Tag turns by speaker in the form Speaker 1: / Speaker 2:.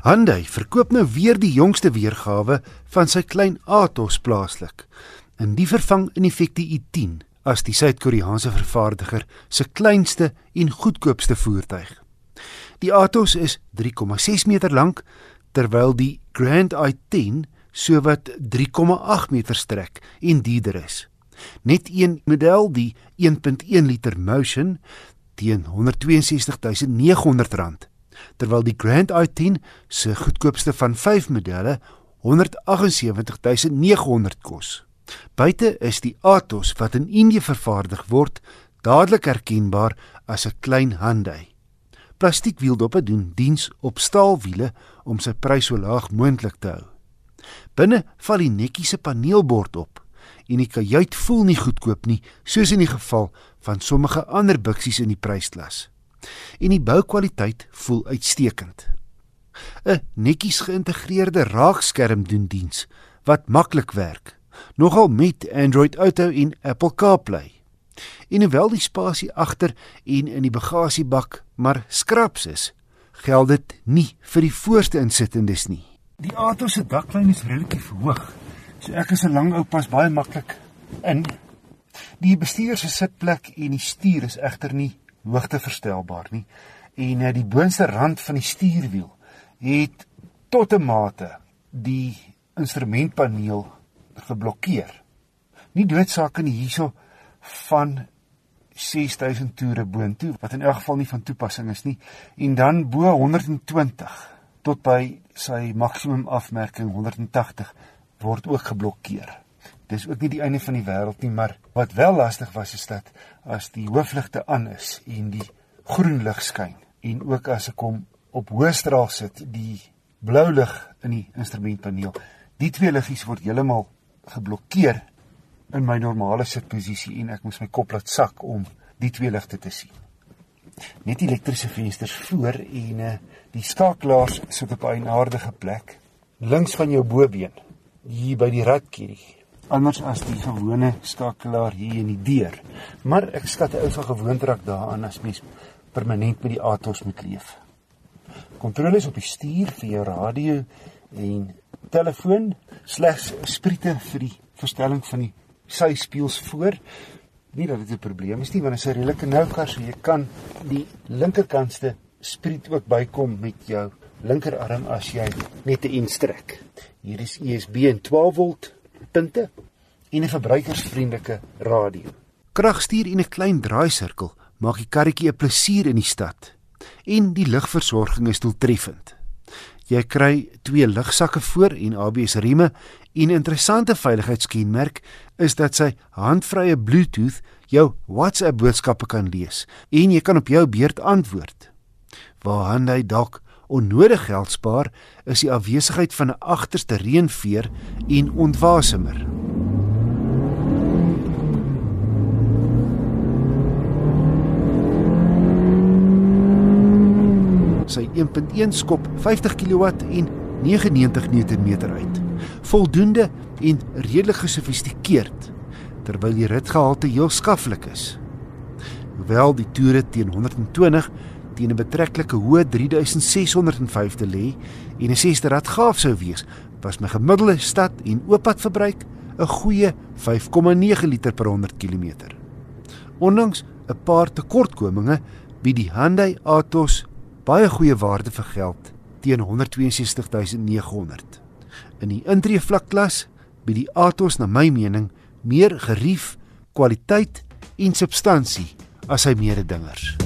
Speaker 1: Hyundai verkoop nou weer die jongste weergawe van sy klein Atos plaaslik. En die vervang in effek die i10 as die Suid-Koreaanse vervaardiger se kleinste en goedkoopste voertuig. Die Atos is 3,6 meter lank terwyl die Grand i10 sowat 3,8 meter strek en dierder is. Net een model, die 1.1 liter Motion, teen R162900 terwyl die Grand i10 se goedkoopste van 5 modelle 178900 kos. Buite is die Atos wat in Indië vervaardig word, dadelik herkenbaar as 'n klein Hyundai. Plastiekwieldoppe doen diens op staalwiele om sy prys so laag moontlik te hou. Binne val die netjiese paneelbord op en die kajuit voel nie goedkoop nie, soos in die geval van sommige ander buksies in die prysklas en die boukwaliteit voel uitstekend. 'n Netjies geïntegreerde raakskerm doen diens wat maklik werk, nogal met Android Auto en Apple CarPlay. En hoewel die spasie agter en in die bagasiebak maar skraps is, geld dit nie vir die voorste insittendes nie.
Speaker 2: Die auto se daklyn is relatief hoog. So ek is 'n lang ou pas baie maklik in. Die bestuurder se sitplek en die stuur is egter nie hoogteverstelbaar nie. En uh, die boonste rand van die stuurwiel het tot 'n mate die instrumentpaneel geblokkeer. Nie doodsaak nie hierso van 6000 toere boontoe wat in elk geval nie van toepassing is nie en dan bo 120 tot by sy maksimum afmerking 180 word ook geblokkeer. Dis ook nie die einde van die wêreld nie, maar wat wel lastig was is dat as die hoofligte aan is en die groen lig skyn en ook as ek hom op hoë straal sit, die blou lig in die instrumentpaneel, die twee liggies word heeltemal geblokkeer in my normale sitposisie en ek moes my kop laat sak om die twee ligte te sien. Net elektriese vensters voor en uh, die skakelaars sit op 'n aardige plek links van jou bobeen hier by die ratkierie anders as die gewone skakelaar hier in die deur. Maar ek skat 'n ou van gewoonte raak daaraan as mens permanent met die Atos moet leef. Kontroles op die stuur vir jou radio en telefoon, slegs spriete vir die verstelling van die sy spieëls voor. Nie dat dit 'n probleem is nie, want dit is 'n redelike nou kar so jy kan die linkerkantste spriet ook bykom met jou linkerarm as jy net 'n instrek. Hier is USB en 12 volt punte en 'n verbruikersvriendelike radio.
Speaker 1: Kragstuur en 'n klein draaisirkel maak die karretjie 'n plesier in die stad en die ligversorging is doeltreffend. Jy kry twee ligsakke voor en ABS rieme en 'n interessante veiligheidskenmerk is dat sy handvrye Bluetooth jou WhatsApp boodskappe kan lees en jy kan op jou beurt antwoord. Waar Hyundai dalk onnodig geld spaar, is die afwesigheid van 'n agterste reënveer en ontwasemer. Sy 1.1 skop 50 kW en 99 Nm uit. Voldoende en redelik gesofistikeerd terwyl die ritgehalte heel skaflik is. Hoewel die toere teen 120 teen 'n betreklike hoë 3605 te lê en 'n sesde rad gaaf sou wees, was my gemiddelde stad en ooppad verbruik 'n goeie 5,9 liter per 100 km. Ondanks 'n paar tekortkominge bied die Hyundai Atos baie goeie waarde vir geld teen 162900. In die intree vlakklas bied die Atos na my mening meer gerief, kwaliteit en substansie as sy mededingers.